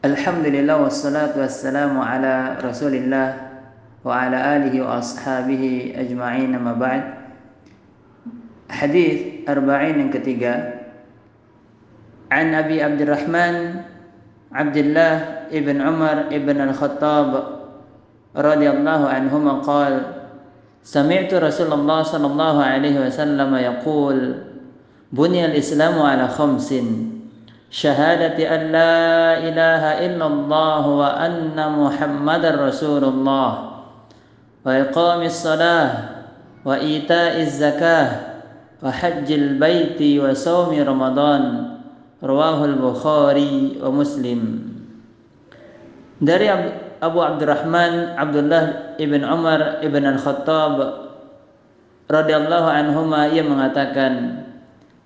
Alhamdulillah wassalatu wassalamu ala Rasulillah wa ala alihi wa ashabihi ajma'in amma ba'd. Hadis arba'in yang ketiga. An Abi Abdurrahman Abdullah ibn Umar ibn Al-Khattab radhiyallahu anhuma qala سمعت رسول الله صلى الله عليه وسلم يقول بني الإسلام على خمس شهادة أن لا إله إلا الله وأن محمد رسول الله وإقام الصلاة وإيتاء الزكاة وحج البيت وصوم رمضان رواه البخاري ومسلم. dari Abu Abdurrahman Abdullah ibn Umar ibn Al-Khattab radhiyallahu anhuma ia mengatakan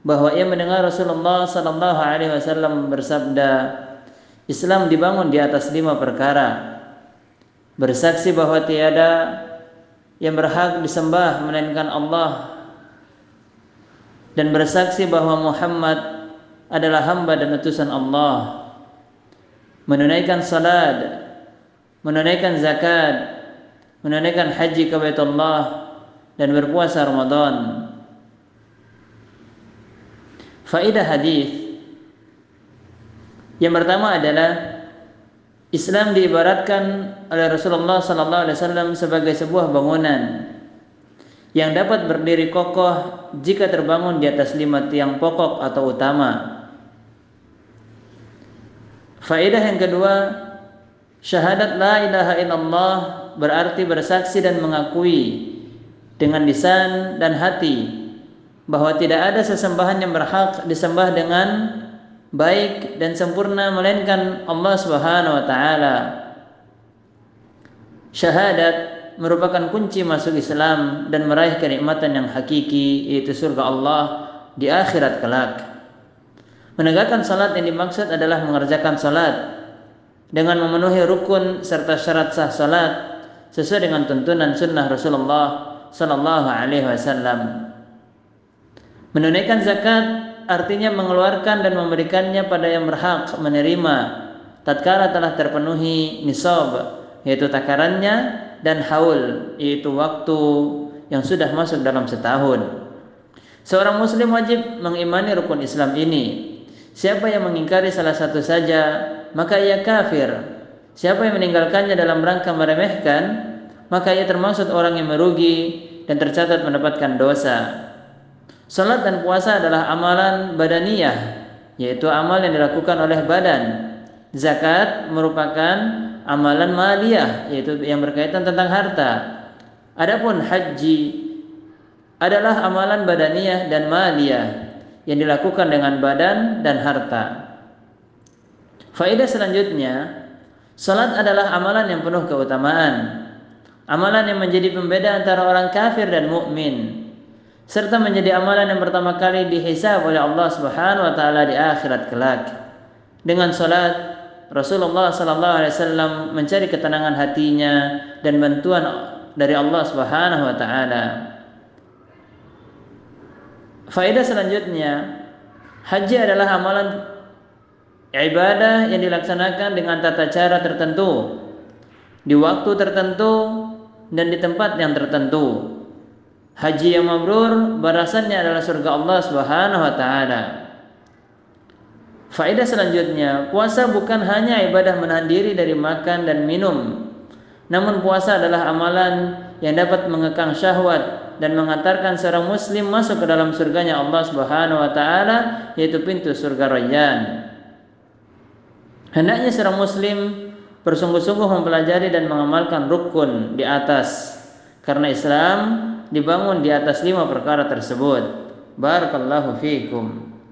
bahwa ia mendengar Rasulullah sallallahu alaihi wasallam bersabda Islam dibangun di atas lima perkara. Bersaksi bahwa tiada yang berhak disembah melainkan Allah dan bersaksi bahwa Muhammad adalah hamba dan utusan Allah. Menunaikan salat menunaikan zakat menunaikan haji ke Baitullah dan berpuasa Ramadan Faidah hadis yang pertama adalah Islam diibaratkan oleh Rasulullah sallallahu alaihi wasallam sebagai sebuah bangunan yang dapat berdiri kokoh jika terbangun di atas lima tiang pokok atau utama. Faedah yang kedua, syahadat la ilaha illallah berarti bersaksi dan mengakui dengan lisan dan hati bahwa tidak ada sesembahan yang berhak disembah dengan baik dan sempurna melainkan Allah Subhanahu wa taala. Syahadat merupakan kunci masuk Islam dan meraih kenikmatan yang hakiki yaitu surga Allah di akhirat kelak. Menegakkan salat yang dimaksud adalah mengerjakan salat dengan memenuhi rukun serta syarat sah salat sesuai dengan tuntunan sunnah Rasulullah sallallahu alaihi wasallam. Menunaikan zakat artinya mengeluarkan dan memberikannya pada yang berhak menerima tatkala telah terpenuhi nisab yaitu takarannya dan haul yaitu waktu yang sudah masuk dalam setahun. Seorang muslim wajib mengimani rukun Islam ini. Siapa yang mengingkari salah satu saja, maka ia kafir. Siapa yang meninggalkannya dalam rangka meremehkan, maka ia termasuk orang yang merugi dan tercatat mendapatkan dosa. Salat dan puasa adalah amalan badaniyah, yaitu amal yang dilakukan oleh badan. Zakat merupakan amalan maliyah, yaitu yang berkaitan tentang harta. Adapun haji adalah amalan badaniyah dan maliyah yang dilakukan dengan badan dan harta. Faedah selanjutnya, salat adalah amalan yang penuh keutamaan. Amalan yang menjadi pembeda antara orang kafir dan mukmin serta menjadi amalan yang pertama kali dihisab oleh Allah Subhanahu wa taala di akhirat kelak. Dengan salat Rasulullah sallallahu alaihi wasallam mencari ketenangan hatinya dan bantuan dari Allah Subhanahu wa taala. Faedah selanjutnya, haji adalah amalan ibadah yang dilaksanakan dengan tata cara tertentu, di waktu tertentu dan di tempat yang tertentu. Haji yang mabrur barasannya adalah surga Allah Subhanahu wa taala. Faedah selanjutnya, puasa bukan hanya ibadah menahan diri dari makan dan minum. Namun puasa adalah amalan yang dapat mengekang syahwat dan mengantarkan seorang muslim masuk ke dalam surganya Allah Subhanahu wa taala yaitu pintu surga Rayyan. Hendaknya seorang muslim bersungguh-sungguh mempelajari dan mengamalkan rukun di atas karena Islam dibangun di atas lima perkara tersebut. Barakallahu fiikum.